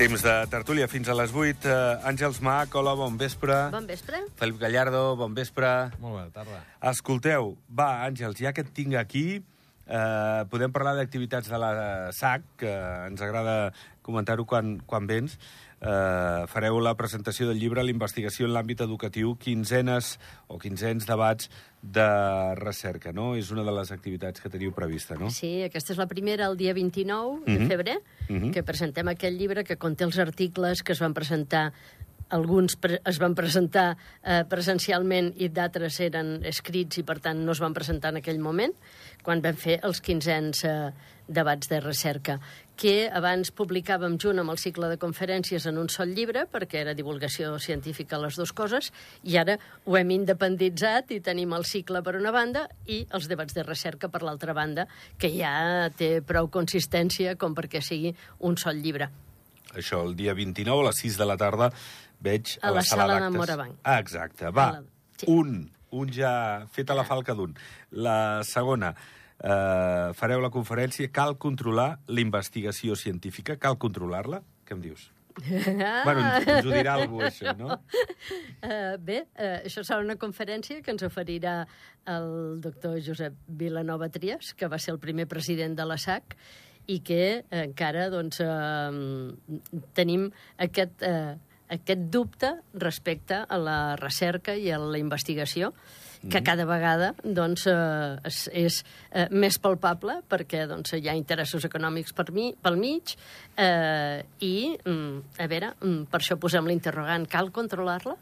Temps de tertúlia fins a les 8. Uh, Àngels Mac, hola, bon vespre. Bon vespre. Felip Gallardo, bon vespre. Molt bona tarda. Escolteu, va, Àngels, ja que et tinc aquí, eh, podem parlar d'activitats de la SAC, que ens agrada comentar-ho quan, quan vens. Eh, fareu la presentació del llibre L'investigació en l'àmbit educatiu, quinzenes o quinzens debats de recerca, no? És una de les activitats que teniu prevista, no? Sí, aquesta és la primera, el dia 29 de Mhm. febrer, Mhm. que presentem aquest llibre que conté els articles que es van presentar alguns es van presentar eh, presencialment i d'altres eren escrits i, per tant, no es van presentar en aquell moment, quan vam fer els quinzens eh, debats de recerca, que abans publicàvem junt amb el cicle de conferències en un sol llibre, perquè era divulgació científica les dues coses, i ara ho hem independitzat i tenim el cicle per una banda i els debats de recerca per l'altra banda, que ja té prou consistència com perquè sigui un sol llibre. Això, el dia 29, a les 6 de la tarda, veig a, A la sala de d'actes. Morabanc. Ah, exacte. Va, la- sí. un. Un ja fet a la falca d'un. La segona, eh, fareu la conferència Cal controlar la investigació científica. Cal controlar-la? Què em dius? bueno, ens, ens ho dirà algú, això, no? Uh, bé, uh, això serà una conferència que ens oferirà el doctor Josep Vilanova Trias, que va ser el primer president de la SAC, i que eh, encara doncs, eh, tenim aquest, eh, aquest dubte respecte a la recerca i a la investigació, que cada vegada doncs, eh, és, és eh, més palpable perquè doncs, hi ha interessos econòmics per mi, pel mig eh, i, mm, a veure, mm, per això posem l'interrogant, cal controlar-la?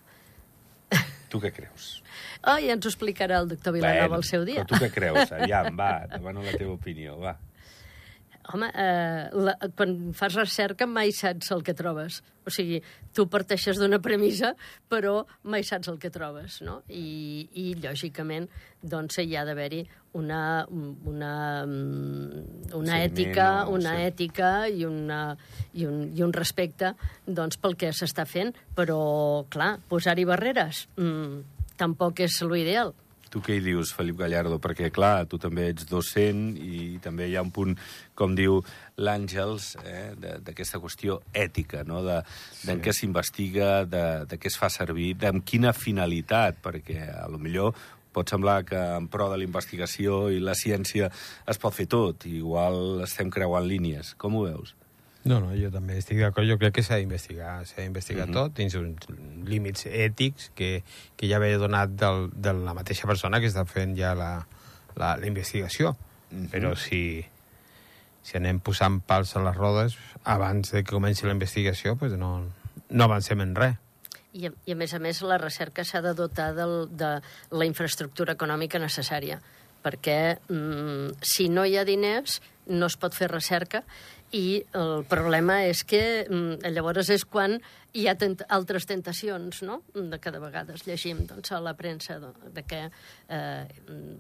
Tu què creus? Oh, ja ens ho explicarà el doctor Vilanova Bueno, el seu dia. Però tu què creus? Aviam, va, demano la teva opinió, va. Home, eh, la, quan fas recerca mai saps el que trobes. O sigui, tu parteixes d'una premissa, però mai saps el que trobes, no? I, i lògicament, doncs, hi ha d'haver-hi una, una, mm, una Sí, ètica, no, una sí. ètica i, una, i, un, i un respecte doncs, pel que s'està fent. Però, clar, posar-hi barreres mm, tampoc és l'ideal. Tu què hi dius, Felip Gallardo? Perquè, clar, tu també ets docent i també hi ha un punt, com diu l'Àngels, eh, de- d'aquesta qüestió ètica, no? de, sí. d'en què s'investiga, de, de què es fa servir, d'amb quina finalitat, perquè a lo millor pot semblar que en pro de la investigació i la ciència es pot fer tot, igual estem creuant línies. Com ho veus? No, no, jo també estic d'acord. Jo crec que s'ha d'investigar, s'ha d'investigar mm -hmm. tot dins uns límits ètics que, que ja ve donat del, de la mateixa persona que està fent ja la, la, la investigació. Mm. -hmm. Però si, si anem posant pals a les rodes abans de que comenci la investigació, pues no, no avancem en res. I, a- I, a més a més, la recerca s'ha de dotar del, de la infraestructura econòmica necessària, perquè mm, si no hi ha diners no es pot fer recerca i el problema és que mm, llavors és quan hi ha tent altres tentacions, no?, de que de vegades llegim doncs, a la premsa de, de que eh,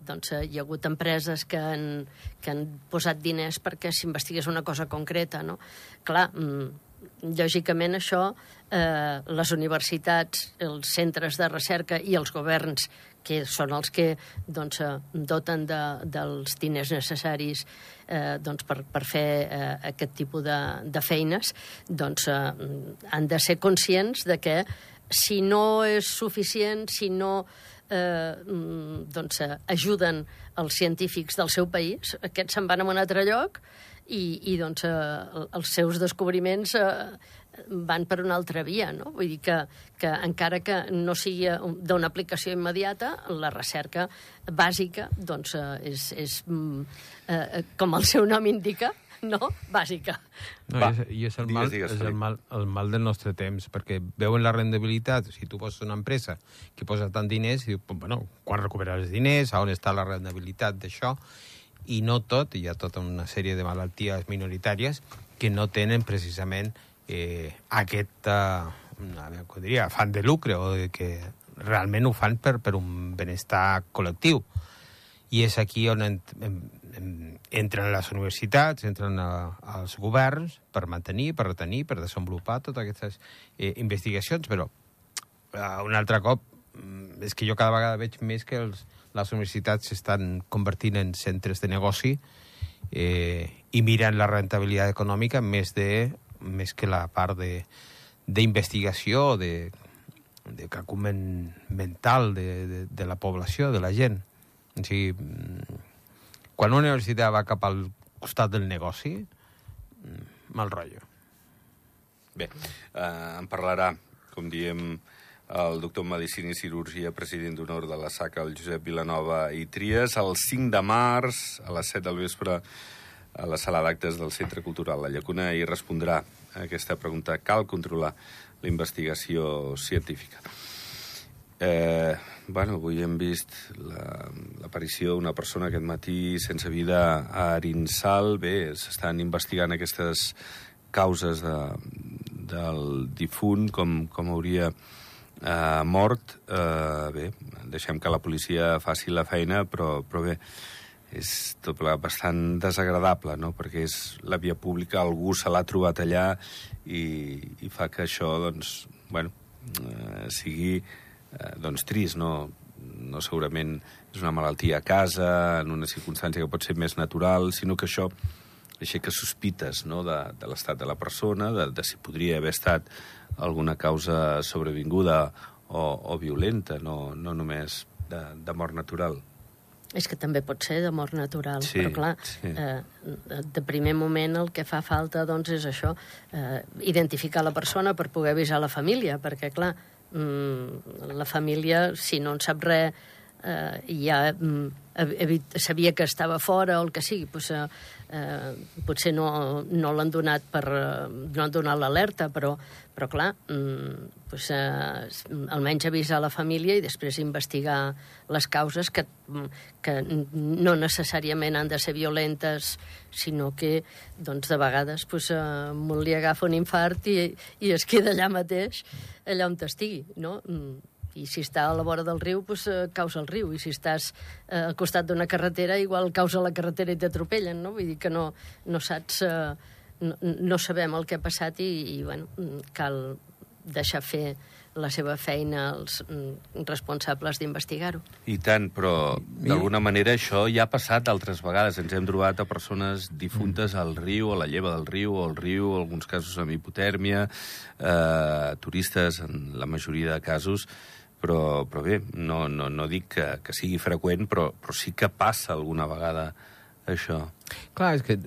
doncs, hi ha hagut empreses que han, que han posat diners perquè s'investigués una cosa concreta, no? Clar, mm, lògicament això, eh, les universitats, els centres de recerca i els governs, que són els que doncs, eh, doten de, dels diners necessaris eh, doncs, per, per fer eh, aquest tipus de, de feines, doncs eh, han de ser conscients de que si no és suficient, si no eh, mm, doncs, eh, ajuden els científics del seu país, aquests se'n van a un altre lloc i, i doncs, eh, els seus descobriments eh, van per una altra via, no? Vull dir que, que encara que no sigui d'una aplicació immediata, la recerca bàsica doncs, eh, és, és mm, eh, com el seu nom indica, no? Bàsica. No, Va, i és, i és, el, digues, mal, digues, és el, mal, el mal del nostre temps, perquè veuen la rendibilitat. Si tu poses una empresa que posa tant diners, i diu, bueno, quan recuperaràs els diners, on està la rendibilitat d'això, i no tot, hi ha tota una sèrie de malalties minoritàries que no tenen precisament eh, aquest, eh, com diria, afany de lucre, o de que realment ho fan per, per un benestar col·lectiu. I és aquí on en, en, en, entren les universitats, entren a, els governs per mantenir, per retenir, per desenvolupar totes aquestes eh, investigacions, però eh, un altre cop mm, és que jo cada vegada veig més que els, les universitats s'estan convertint en centres de negoci eh, i miren la rentabilitat econòmica més de més que la part de d'investigació, de, de calcument mental de, de, de la població, de la gent. O sigui, mm, quan una universitat va cap al costat del negoci, mm, mal rotllo. Bé, eh, en parlarà, com diem, el doctor en Medicina i Cirurgia, president d'honor de la SAC, el Josep Vilanova i Tries, el 5 de març, a les 7 del vespre, a la sala d'actes del Centre Cultural La Llacuna, i respondrà a aquesta pregunta. Cal controlar la investigació científica. Eh, bueno, avui hem vist l'aparició la, d'una persona aquest matí sense vida a Arinsal. Bé, s'estan investigant aquestes causes de, del difunt, com, com hauria eh, mort. Eh, bé, deixem que la policia faci la feina, però, però bé, és tot bastant desagradable, no? perquè és la via pública, algú se l'ha trobat allà i, i fa que això doncs, bueno, eh, sigui eh, doncs, trist, no? no segurament és una malaltia a casa, en una circumstància que pot ser més natural, sinó que això aixeca sospites no? de, de l'estat de la persona, de, de si podria haver estat alguna causa sobrevinguda o, o violenta, no, no només de, de mort natural. És que també pot ser de mort natural, sí, però clar, sí. eh, de primer moment el que fa falta doncs, és això, eh, identificar la persona per poder avisar la família, perquè clar, mm, la família, si no en sap res, eh, ja mm, sabia que estava fora o el que sigui, doncs, eh, eh, potser no, no l'han donat per... no han donat l'alerta, però, però clar, mm, pues, eh, almenys avisar la família i després investigar les causes que, que no necessàriament han de ser violentes, sinó que doncs, de vegades pues, eh, un li agafa un infart i, i es queda allà mateix, allà on estigui, no? Mm i si està a la vora del riu, doncs, eh, causa el riu, i si estàs eh, al costat d'una carretera, igual causa la carretera i t'atropellen, no? Vull dir que no, no saps... Eh, no, no sabem el que ha passat i, i bueno, cal deixar fer la seva feina als mm, responsables d'investigar-ho. I tant, però d'alguna manera això ja ha passat altres vegades. Ens hem trobat a persones difuntes al riu, a la lleva del riu, al riu, en alguns casos amb hipotèrmia, eh, turistes, en la majoria de casos, però, però bé, no, no, no dic que, que sigui freqüent, però, però sí que passa alguna vegada això. Clar, és que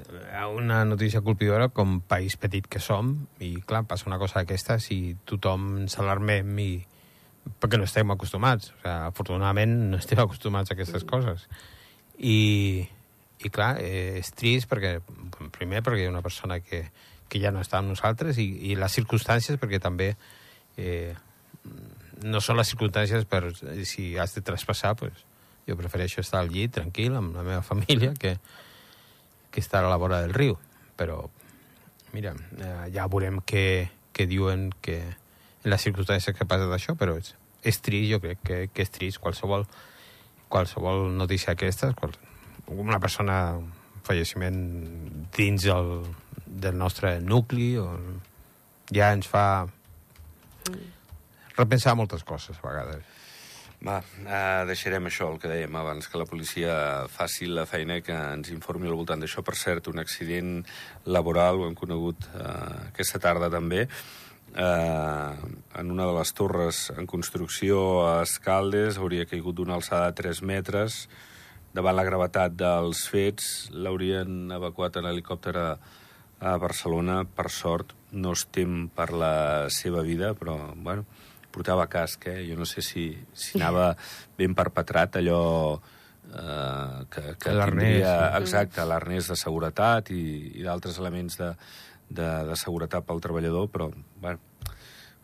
una notícia colpidora com país petit que som, i clar, passa una cosa d'aquesta si tothom s'alarmem i perquè no estem acostumats. O sigui, afortunadament no estem acostumats a aquestes coses. I, i clar, eh, és trist perquè, primer, perquè hi ha una persona que, que ja no està amb nosaltres i, i les circumstàncies perquè també eh, no són les circumstàncies per si has de traspassar, pues, jo prefereixo estar al llit tranquil amb la meva família que, que estar a la vora del riu. Però, mira, eh, ja veurem què, què diuen que en les circumstàncies que passa d'això, però és, és trist, jo crec que, que és trist qualsevol, qualsevol notícia d'aquestes, qual, una persona, un falleciment dins el, del nostre nucli, o, ja ens fa repensar moltes coses a vegades. Va, uh, deixarem això, el que dèiem abans, que la policia faci la feina que ens informi al voltant d'això. Per cert, un accident laboral, ho hem conegut uh, aquesta tarda també, uh, en una de les torres en construcció a Escaldes, hauria caigut d'una alçada de 3 metres, davant la gravetat dels fets, l'haurien evacuat en helicòpter a, a Barcelona. Per sort, no estem per la seva vida, però, bueno, portava casc, eh? Jo no sé si, si anava ben perpetrat allò eh, que, que tindria... Exacte, l'arnès de seguretat i, i d'altres elements de, de, de seguretat pel treballador, però, bueno,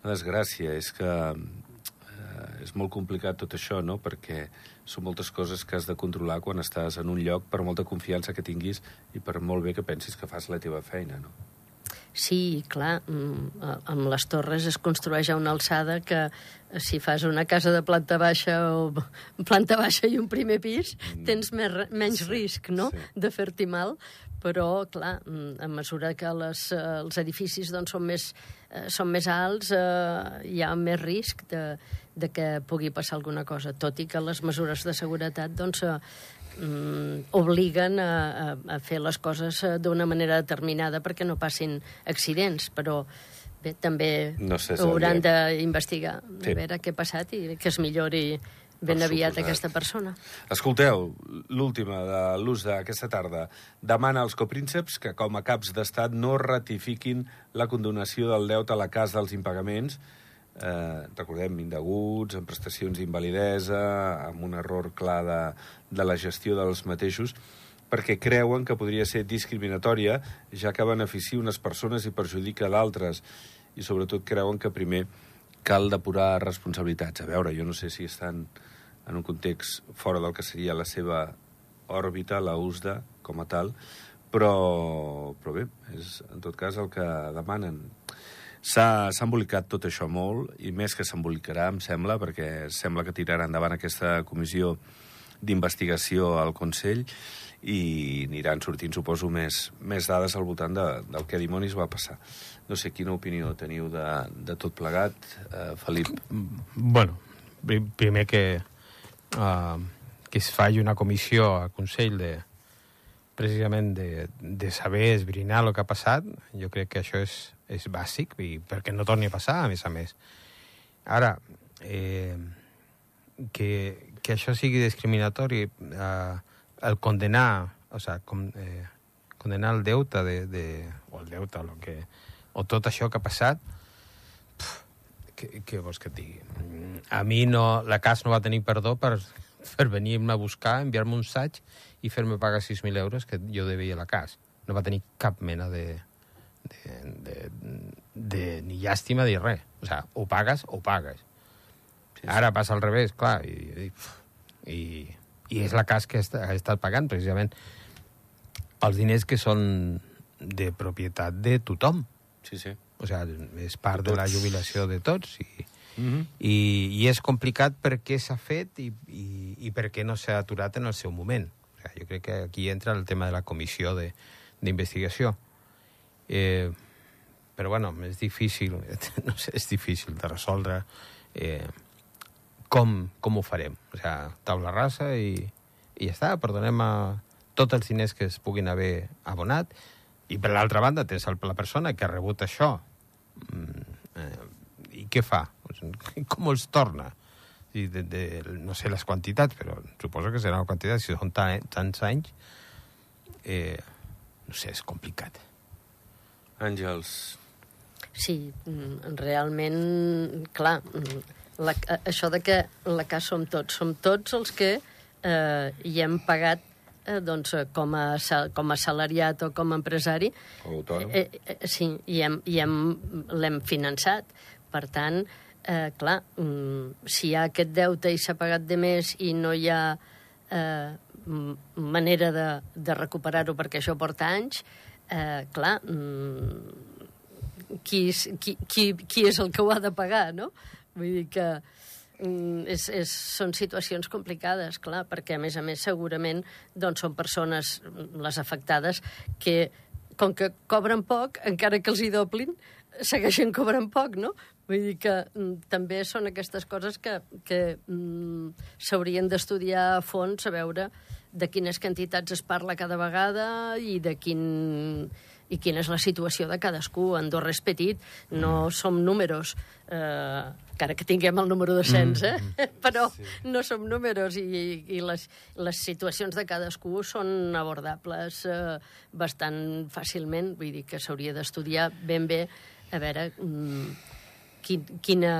una desgràcia és que eh, és molt complicat tot això, no?, perquè són moltes coses que has de controlar quan estàs en un lloc per molta confiança que tinguis i per molt bé que pensis que fas la teva feina, no? Sí, clar, mm, amb les torres es construeix a una alçada que eh, si fas una casa de planta baixa o planta baixa i un primer pis, mm. tens més, menys sí, risc, no?, sí. de fer-t'hi mal, però, clar, mm, a mesura que les, eh, els edificis doncs, són, més, eh, són més alts, eh, hi ha més risc de, de que pugui passar alguna cosa, tot i que les mesures de seguretat doncs, mm, obliguen a, a, a fer les coses eh, d'una manera determinada perquè no passin accidents, però bé, també No sé, hauran d'investigar Sí. a veure què ha passat i que es millori ben Per aviat suposat. aquesta persona. Escolteu, l'última de l'ús d'aquesta tarda. Demana als coprínceps que, com a caps d'estat, no ratifiquin la condonació del deute a la cas dels impagaments, eh, recordem, indeguts, amb prestacions d'invalidesa, amb un error clar de, de la gestió dels mateixos, perquè creuen que podria ser discriminatòria, ja que beneficia unes persones i perjudica d'altres. I sobretot creuen que primer cal depurar responsabilitats. A veure, jo no sé si estan en un context fora del que seria la seva òrbita, la USDA, com a tal, però, però bé, és en tot cas el que demanen. S'ha embolicat tot això molt, i més que s'embolicarà, em sembla, perquè sembla que tirarà endavant aquesta comissió d'investigació al Consell i aniran sortint, suposo, més, més dades al voltant de, del que dimonis va passar. No sé quina opinió teniu de, de tot plegat, eh, Felip. Bueno, pri- primer que, uh, que es faci una comissió al Consell de, precisament de, de saber esbrinar el que ha passat, jo crec que això és, és bàsic, i perquè no torni a passar, a més a més. Ara, eh, que, que això sigui discriminatori, eh, el condenar, o sea, com, eh, condenar el deute de, de, o el deute, o, que, o tot això que ha passat, què, què vols que et digui? Mm, A mi no, la CAS no va tenir perdó per, per venir-me a buscar, enviar-me un saig i fer-me pagar 6.000 euros que jo devia la CAS. No va tenir cap mena de, de, de, de ni llàstima ni res. O sigui, o pagues o pagues. Sí, sí. Ara passa al revés, clar, i, i, i, i és la CAS que ha estat pagant precisament els diners que són de propietat de tothom. Sí, sí. O sigui, és part de la Tots. jubilació de tots i, Mm -hmm. i, i és complicat perquè s'ha fet i, i, i perquè no s'ha aturat en el seu moment. Sigui, jo crec que aquí entra el tema de la comissió d'investigació. Eh, però, bueno, és difícil, no sé, és difícil de resoldre eh, com, com ho farem. O sigui, taula rasa i, i ja està, perdonem a tots els diners que es puguin haver abonat i per l'altra banda tens la persona que ha rebut això mm, eh, i què fa? Com els torna? I de, de, no sé les quantitats, però suposo que serà una quantitat, si són tan, tants anys, eh, no sé, és complicat. Àngels, Sí, mm, realment, clar, mm, la, a- això de que la CAS som tots, som tots els que eh, hi hem pagat eh, doncs, eh, com, a, com a salariat o com a empresari, autònom. Eh, eh, sí, i hem, i hem, l'hem finançat. Per tant, eh, clar, mm, si hi ha aquest deute i s'ha pagat de més i no hi ha eh, manera de, de recuperar-ho perquè això porta anys, eh, clar, mm, qui, és, qui, qui, qui és el que ho ha de pagar, no? Vull dir que mm, és, és, són situacions complicades, clar, perquè, a més a més, segurament doncs, són persones, mm, les afectades, que, com que cobren poc, encara que els hi doblin, segueixen cobrant poc, no? Vull dir que mm, també són aquestes coses que, que mm, s'haurien d'estudiar a fons, a veure de quines quantitats es parla cada vegada i de quin i quina és la situació de cadascú. Andorra és petit, no som números, eh, encara que tinguem el número de cens, eh? però no som números i, i les, les situacions de cadascú són abordables eh, bastant fàcilment, vull dir que s'hauria d'estudiar ben bé a veure mm, quin, quina,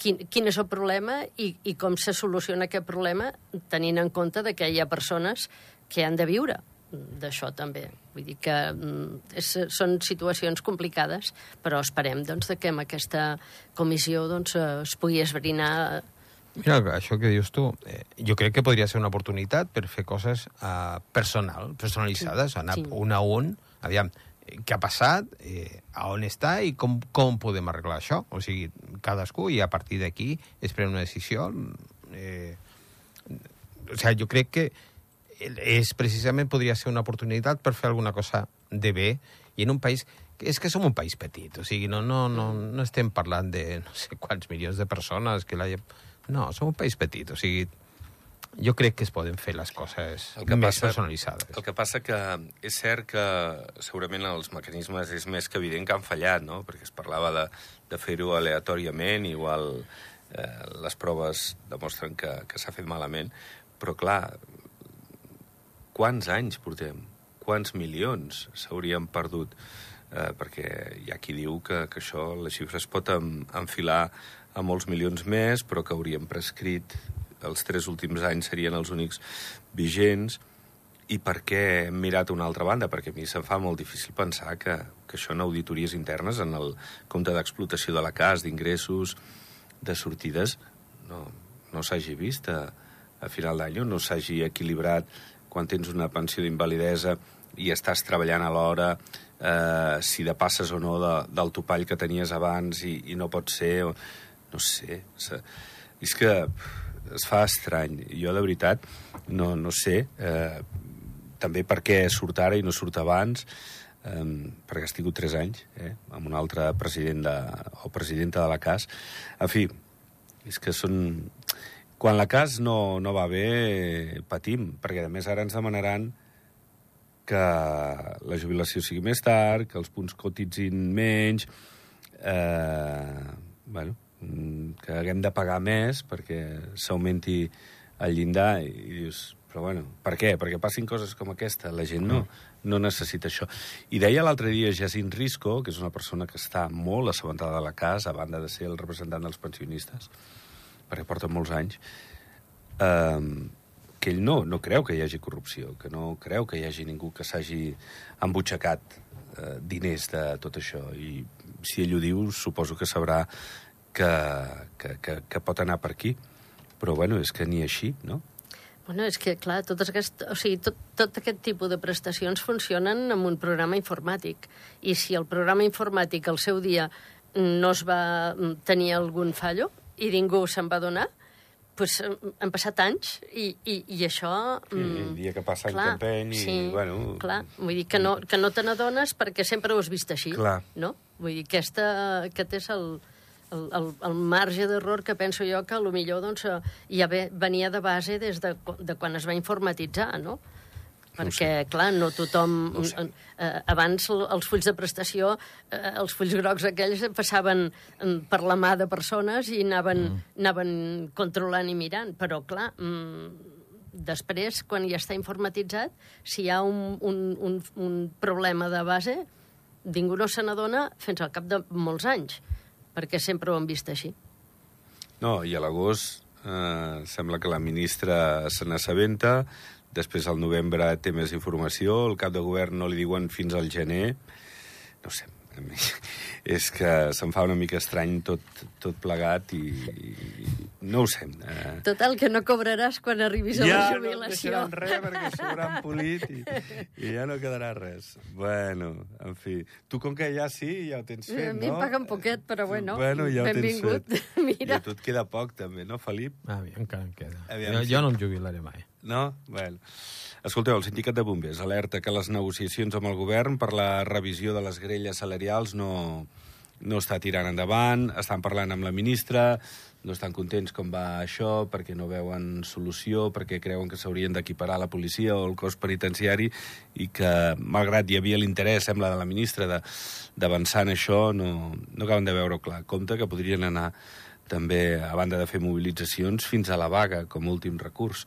quin, quin és el problema i, i com se soluciona aquest problema tenint en compte de que hi ha persones que han de viure d'això també. Vull dir que mm, és, són situacions complicades, però esperem doncs, que amb aquesta comissió doncs, eh, es pugui esbrinar Mira, això que dius tu, eh, jo crec que podria ser una oportunitat per fer coses eh, personal, personalitzades, anar sí. un a un, aviam, eh, què ha passat, eh, a on està i com, com podem arreglar això. O sigui, cadascú, i a partir d'aquí es pren una decisió. Eh, o sigui, jo crec que és precisament podria ser una oportunitat per fer alguna cosa de bé i en un país és que som un país petit, o sigui, no, no, no, no estem parlant de no sé quants milions de persones que la... No, som un país petit, o sigui, jo crec que es poden fer les coses El que més passa- personalitzades. El que passa que és cert que segurament els mecanismes és més que evident que han fallat, no? Perquè es parlava de, de fer-ho aleatòriament, igual eh, les proves demostren que, que s'ha fet malament, però clar, quants anys portem? Quants milions s'haurien perdut? Eh, perquè hi ha qui diu que, que això, la xifra es pot en, enfilar a molts milions més, però que haurien prescrit els tres últims anys serien els únics vigents, i per què hem mirat a una altra banda? Perquè a mi se'm fa molt difícil pensar que, que això en auditories internes, en el compte d'explotació de la cas, d'ingressos, de sortides, no, no s'hagi vist a, a final d'any, no s'hagi equilibrat quan tens una pensió d'invalidesa i estàs treballant alhora, eh, si de passes o no de, del topall que tenies abans i, i no pot ser, o, no sé. És que es fa estrany. Jo, de veritat, no, no sé eh, també per què surt ara i no surt abans, eh, perquè has tingut tres anys, eh, amb un altre president de, o presidenta de la CAS. En fi, és que són... Quan la CAS no, no va bé, patim, perquè a més ara ens demanaran que la jubilació sigui més tard, que els punts cotitzin menys, eh, bueno, que haguem de pagar més perquè s'augmenti el llindar i, dius, però bueno, per què? Perquè passin coses com aquesta, la gent no, no necessita això. I deia l'altre dia Jacint Risco, que és una persona que està molt assabentada de la casa, a banda de ser el representant dels pensionistes, perquè porta molts anys, eh, que ell no, no creu que hi hagi corrupció, que no creu que hi hagi ningú que s'hagi embutxacat eh, diners de tot això. I si ell ho diu, suposo que sabrà que, que, que, que pot anar per aquí. Però, bueno, és que ni així, no? Bueno, és que, clar, tot aquest, o sigui, tot, tot aquest tipus de prestacions funcionen amb un programa informàtic. I si el programa informàtic al seu dia no es va mm, tenir algun fallo i ningú se'n va donar, pues, mm, han passat anys i, i, i això... Sí, el dia que passa en clar, campeny i, sí, bueno, Clar, vull dir que no, que no te n'adones perquè sempre ho has vist així. Clar. No? Vull dir, aquesta, aquest és el, el, el, el marge d'error que penso jo que millor doncs, eh, ja ve, venia de base des de, de quan es va informatitzar, no? Perquè, clar, no tothom... No sé. eh, abans els fulls de prestació, eh, els fulls grocs aquells passaven mm, per la mà de persones i anaven, mm. anaven controlant i mirant. Però, clar, mm, després, quan ja està informatitzat, si hi ha un, un, un, un problema de base, ningú no se n'adona fins al cap de molts anys, perquè sempre ho han vist així. No, i a l'agost eh, sembla que la ministra se n'assabenta, després al novembre té més informació, el cap de govern no li diuen fins al gener. No sé, és que se'm fa una mica estrany tot, tot plegat i, i no ho sé. Eh, Total, que no cobraràs quan arribis a la no jubilació. deixaran res perquè s'hauran polit i, i ja no quedarà res. Bueno, en fi. Tu, com que ja sí, ja ho tens fet, a mi no? em paguen poquet, però bueno, bueno ja benvingut. Mira. I a tu et queda poc, també, no, Felip? Ah, a mi encara em queda. Aviam, jo, jo no em jubilaré mai. No? Bueno. Escolteu, el sindicat de bombers alerta que les negociacions amb el govern per la revisió de les grelles salarials no, no està tirant endavant, estan parlant amb la ministra, no estan contents com va això, perquè no veuen solució, perquè creuen que s'haurien d'equiparar la policia o el cos penitenciari i que, malgrat hi havia l'interès, sembla, de la ministra d'avançar en això, no, no acaben de veure clar. Compte que podrien anar també, a banda de fer mobilitzacions, fins a la vaga com últim recurs.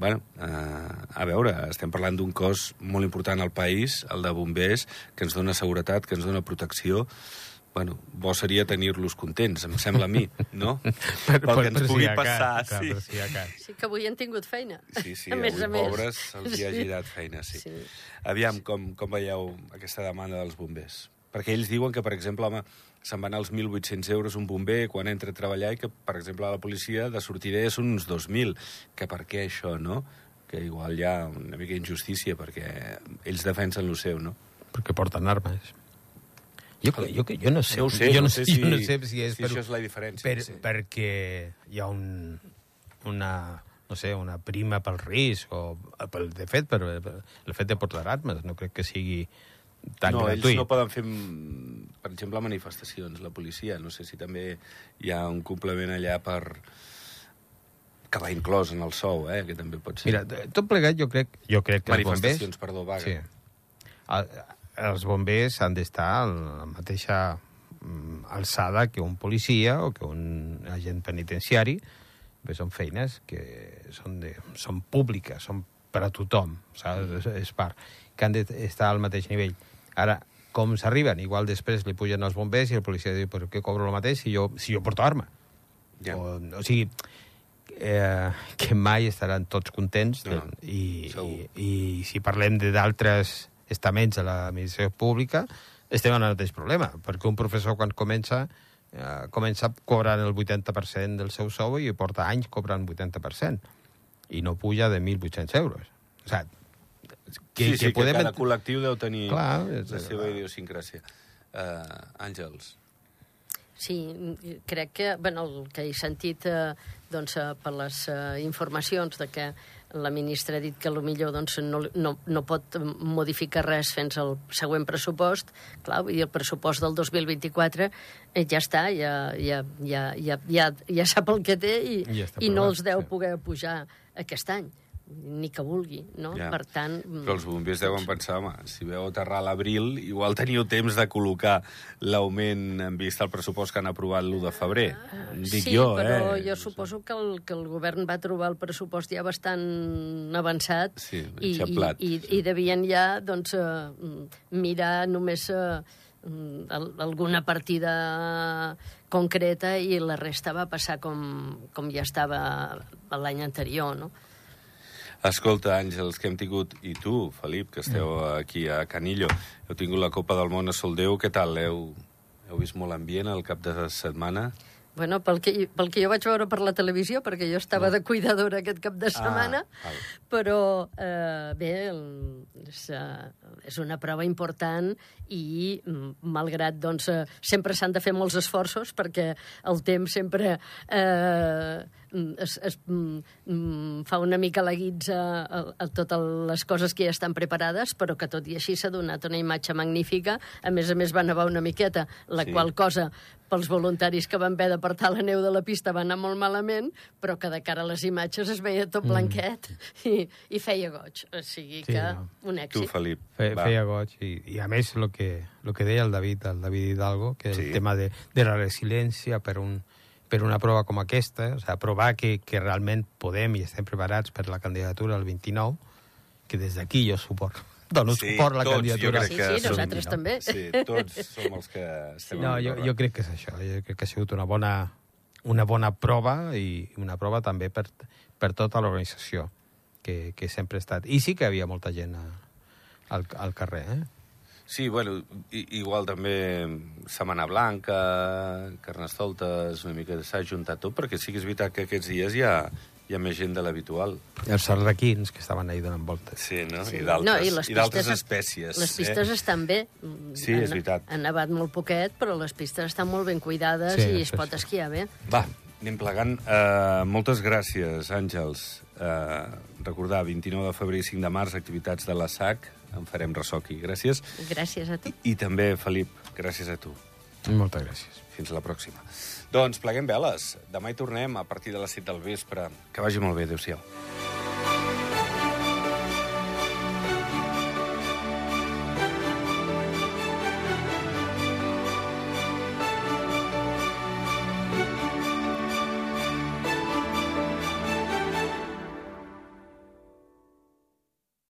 Bueno, eh, a veure, estem parlant d'un cos molt important al país, el de bombers, que ens dona seguretat, que ens dona protecció. Bueno, bo seria tenir-los contents, em sembla a mi, no? Pel que ens si pugui cas, passar, clar, sí. per si cas. Sí que avui han tingut feina. Sí, sí, a més avui, a més. pobres, se'ls hi ha girat feina, sí. Sí. Aviam, com, com veieu aquesta demanda dels bombers? Perquè ells diuen que, per exemple, home, se'n van als 1.800 euros un bomber quan entra a treballar i que, per exemple, a la policia de sortida ja són uns 2.000. Que per què això, no? Que igual hi ha una mica d'injustícia perquè ells defensen el seu, no? Perquè porten armes. Jo, jo, jo no sé, No sé, jo no sé, si- jo no sé si és si per, això és la diferència, Per, sí. perquè hi ha un, una, no sé, una prima pel risc o pel, de fet, per, per el fet de portar armes. No crec que sigui tan no, gratuït. ells no poden fer, mm, per exemple, manifestacions, la policia. No sé si també hi ha un complement allà per que va inclòs en el sou, eh, que també pot ser. Mira, tot plegat jo crec, jo crec que els bombers... Manifestacions, perdó, vaga. Sí. El, els bombers han d'estar a la mateixa mm, alçada que un policia o que un agent penitenciari, perquè són feines que són, de, són públiques, són per a tothom, saps? És, és part, que han d'estar al mateix nivell. Ara, com s'arriben? Igual després li pugen els bombers i el policia diu, però què cobro el mateix si jo, si jo porto arma? Ja. O, o sigui, eh, que mai estaran tots contents No, i, segur. i, i si parlem de d'altres estaments de l'administració pública estem en el mateix problema, perquè un professor quan comença eh, comença cobrant el 80% del seu sou i porta anys cobrant 80% i no puja de 1.800 euros. O sigui, que, sí, sí, que, podem... cada col·lectiu deu tenir Clar, és- la seva idiosincràsia. Uh, Àngels, Sí, crec que, bueno, el que he sentit eh, doncs, eh, per les eh, informacions de que la ministra ha dit que millor doncs, no, no, no pot modificar res fins al següent pressupost, clar, vull dir, el pressupost del 2024 eh, ja està, ja, ja, ja, ja, ja, ja sap el que té i, Ja i no els deu sí. poder pujar aquest any ni que vulgui, no? Ja. Per tant... mm, però els bombers deuen pensar, home, si veu aterrar a l'abril, igual teniu temps de col·locar l'augment en vista al pressupost que han aprovat l'1 de febrer. Dic sí, jo, però eh? jo suposo que el, que el govern va trobar el pressupost ja bastant avançat Sí, i, i, i, sí. i devien ja doncs, eh, mirar només eh, al- alguna partida concreta i la resta va passar com, com ja estava l'any anterior, no? Escolta, Àngels, que hem tingut, i tu, Felip, que esteu aquí a Canillo, heu tingut la Copa del Món a Soldeu, què tal? Heu, heu vist molt ambient el cap de setmana? Bueno, pel que, pel que jo vaig veure per la televisió, perquè jo estava de cuidadora aquest cap de setmana, val. però eh, bé, el, és, eh, és una prova important i, mm, malgrat, doncs, eh, sempre s'han de fer molts esforços perquè el temps sempre eh, es, es mm, mm, fa una mica la guitza a, a totes les coses que ja estan preparades, però que tot i així s'ha donat una imatge magnífica. A més a més, va nevar una miqueta, la Sí. qual cosa pels voluntaris que van haver d'apartar la neu de la pista va anar molt malament, però que de cara a les imatges es veia tot blanquet i, i feia goig. O sigui Sí, que no. un Tu, èxit. Felip. Fe, va. feia goig i, i a més el que, lo que deia el David, el David Hidalgo, que Sí. el tema de, de la resiliència per, un, per una prova com aquesta, o sigui, provar que, que realment podem i estem preparats per la candidatura al 29, que des d'aquí jo suport, dono Sí, suport a la tots, candidatura. Sí, sí, som- nosaltres també. Sí, tots som els que estem No, en jo, jo crec que és això. Jo crec que ha sigut una bona, una bona prova i una prova també per, per tota l'organització que, que sempre ha estat. I sí que hi havia molta gent a, al, al carrer, eh? Sí, bueno, i, igual també Setmana Blanca, Carnestoltes, una mica s'ha juntat tot, perquè sí que és veritat que aquests dies hi ha, hi ha més gent de l'habitual. Els sarraquins que estaven ahí donant voltes. Sí, no? Sí. I d'altres No, i les i d'altres pistes- espècies. Les pistes eh? estan bé. Sí, és Han- veritat. Han nevat molt poquet, però les pistes estan molt ben cuidades Sí, i es pot sí. esquiar bé. Va, anem plegant. Uh, moltes gràcies, Àngels. Uh, recordar, 29 de febrer i 5 de març, activitats de la SAC. En farem ressò aquí. Gràcies. Gràcies a tu. I també, Felip, gràcies a tu. Moltes gràcies. Fins la pròxima. Doncs pleguem veles. Demà hi tornem a partir de les 7 del vespre. Que vagi molt bé. Adéu-siau.